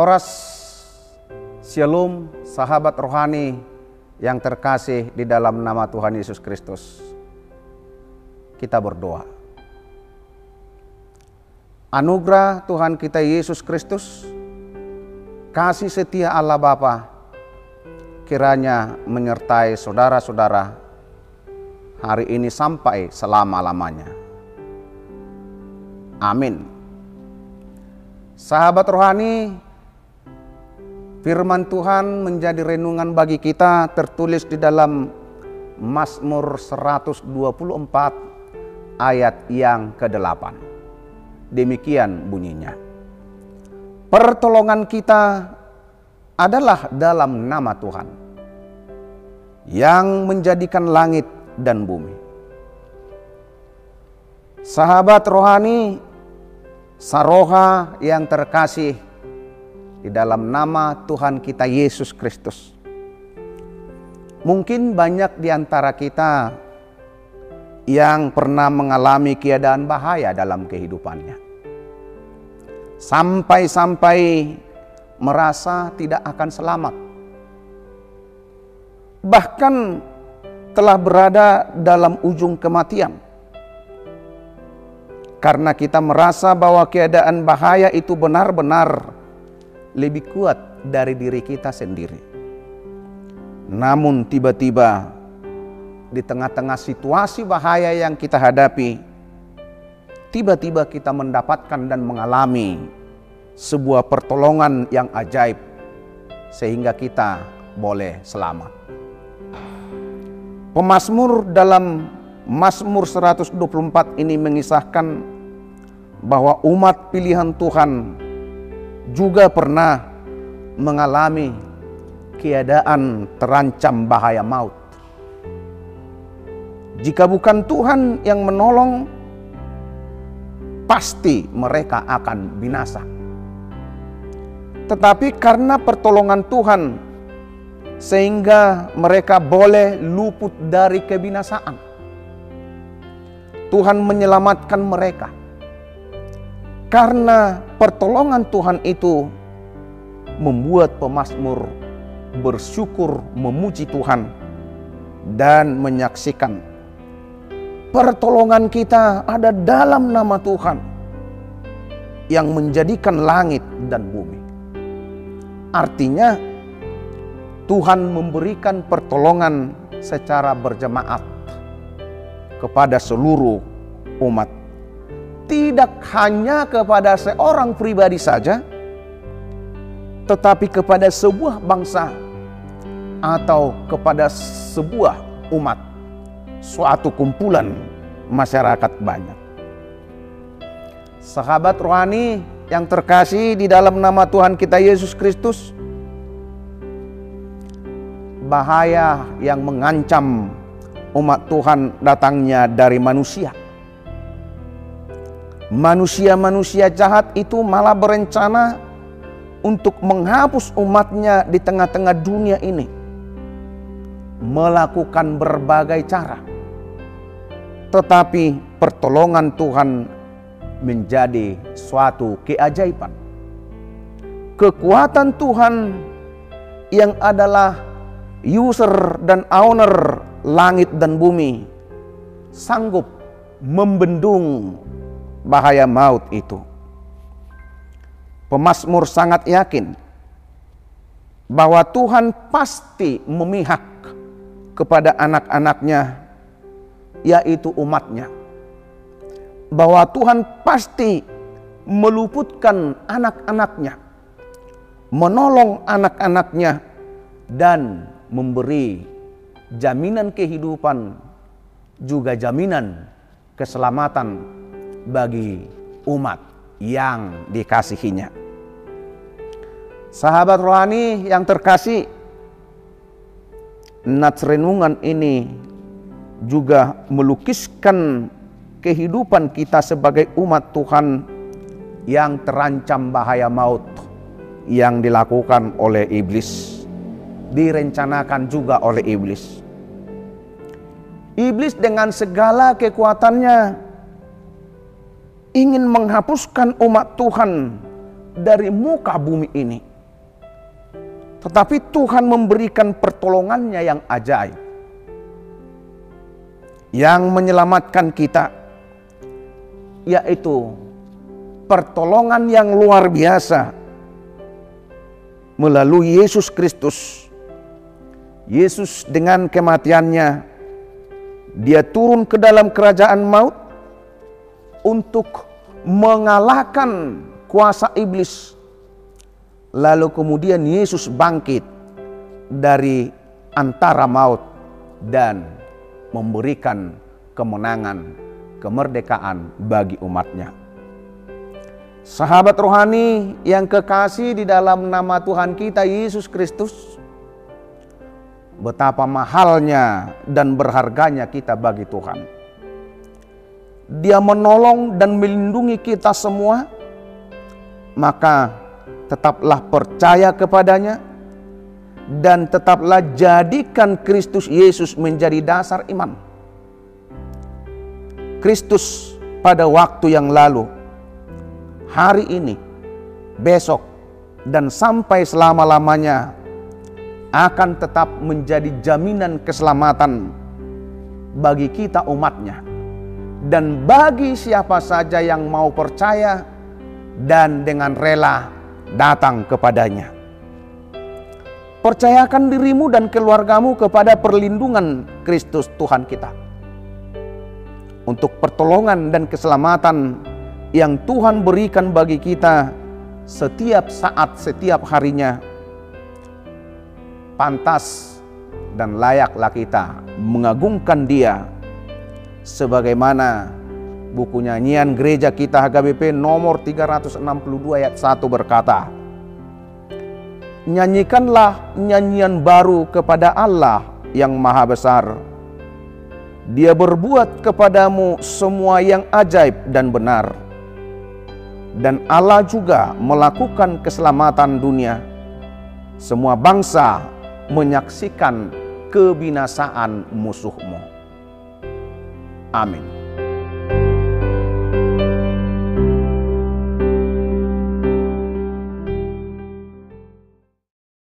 Koras Shalom sahabat rohani yang terkasih di dalam nama Tuhan Yesus Kristus. Kita berdoa. Anugerah Tuhan kita Yesus Kristus, kasih setia Allah Bapa, kiranya menyertai saudara-saudara hari ini sampai selama-lamanya. Amin. Sahabat rohani, firman Tuhan menjadi renungan bagi kita tertulis di dalam Mazmur 124 ayat yang ke-8. Demikian bunyinya. Pertolongan kita adalah dalam nama Tuhan yang menjadikan langit dan bumi. Sahabat rohani, saroha yang terkasih di dalam nama Tuhan kita Yesus Kristus. Mungkin banyak di antara kita yang pernah mengalami keadaan bahaya dalam kehidupannya. Sampai-sampai merasa tidak akan selamat. Bahkan telah berada dalam ujung kematian. Karena kita merasa bahwa keadaan bahaya itu benar-benar lebih kuat dari diri kita sendiri. Namun tiba-tiba di tengah-tengah situasi bahaya yang kita hadapi, tiba-tiba kita mendapatkan dan mengalami sebuah pertolongan yang ajaib, sehingga kita boleh selamat. Pemasmur dalam Mazmur 124 ini mengisahkan bahwa umat pilihan Tuhan juga pernah mengalami keadaan terancam bahaya maut. Jika bukan Tuhan yang menolong, pasti mereka akan binasa. Tetapi karena pertolongan Tuhan, sehingga mereka boleh luput dari kebinasaan. Tuhan menyelamatkan mereka. Karena pertolongan Tuhan itu membuat pemazmur bersyukur memuji Tuhan dan menyaksikan pertolongan kita ada dalam nama Tuhan yang menjadikan langit dan bumi. Artinya Tuhan memberikan pertolongan secara berjemaat kepada seluruh umat. Tidak hanya kepada seorang pribadi saja, tetapi kepada sebuah bangsa atau kepada sebuah umat suatu kumpulan masyarakat banyak. Sahabat rohani yang terkasih di dalam nama Tuhan kita Yesus Kristus, bahaya yang mengancam umat Tuhan datangnya dari manusia. Manusia-manusia jahat itu malah berencana untuk menghapus umatnya di tengah-tengah dunia ini. Melakukan berbagai cara tetapi pertolongan Tuhan menjadi suatu keajaiban. Kekuatan Tuhan yang adalah user dan owner langit dan bumi sanggup membendung bahaya maut itu. Pemasmur sangat yakin bahwa Tuhan pasti memihak kepada anak-anaknya yaitu umatnya. Bahwa Tuhan pasti meluputkan anak-anaknya, menolong anak-anaknya, dan memberi jaminan kehidupan, juga jaminan keselamatan bagi umat yang dikasihinya. Sahabat rohani yang terkasih, nats renungan ini juga melukiskan kehidupan kita sebagai umat Tuhan yang terancam bahaya maut yang dilakukan oleh iblis, direncanakan juga oleh iblis. Iblis dengan segala kekuatannya ingin menghapuskan umat Tuhan dari muka bumi ini. Tetapi Tuhan memberikan pertolongannya yang ajaib. Yang menyelamatkan kita. Yaitu pertolongan yang luar biasa. Melalui Yesus Kristus. Yesus dengan kematiannya. Dia turun ke dalam kerajaan maut. Untuk mengalahkan kuasa iblis Lalu kemudian Yesus bangkit dari antara maut dan memberikan kemenangan, kemerdekaan bagi umatnya. Sahabat rohani yang kekasih di dalam nama Tuhan kita Yesus Kristus, betapa mahalnya dan berharganya kita bagi Tuhan. Dia menolong dan melindungi kita semua, maka tetaplah percaya kepadanya dan tetaplah jadikan Kristus Yesus menjadi dasar iman. Kristus pada waktu yang lalu, hari ini, besok, dan sampai selama-lamanya akan tetap menjadi jaminan keselamatan bagi kita umatnya. Dan bagi siapa saja yang mau percaya dan dengan rela datang kepadanya. Percayakan dirimu dan keluargamu kepada perlindungan Kristus Tuhan kita. Untuk pertolongan dan keselamatan yang Tuhan berikan bagi kita setiap saat, setiap harinya. Pantas dan layaklah kita mengagungkan dia sebagaimana buku nyanyian gereja kita HKBP nomor 362 ayat 1 berkata, Nyanyikanlah nyanyian baru kepada Allah yang maha besar. Dia berbuat kepadamu semua yang ajaib dan benar. Dan Allah juga melakukan keselamatan dunia. Semua bangsa menyaksikan kebinasaan musuhmu. Amin.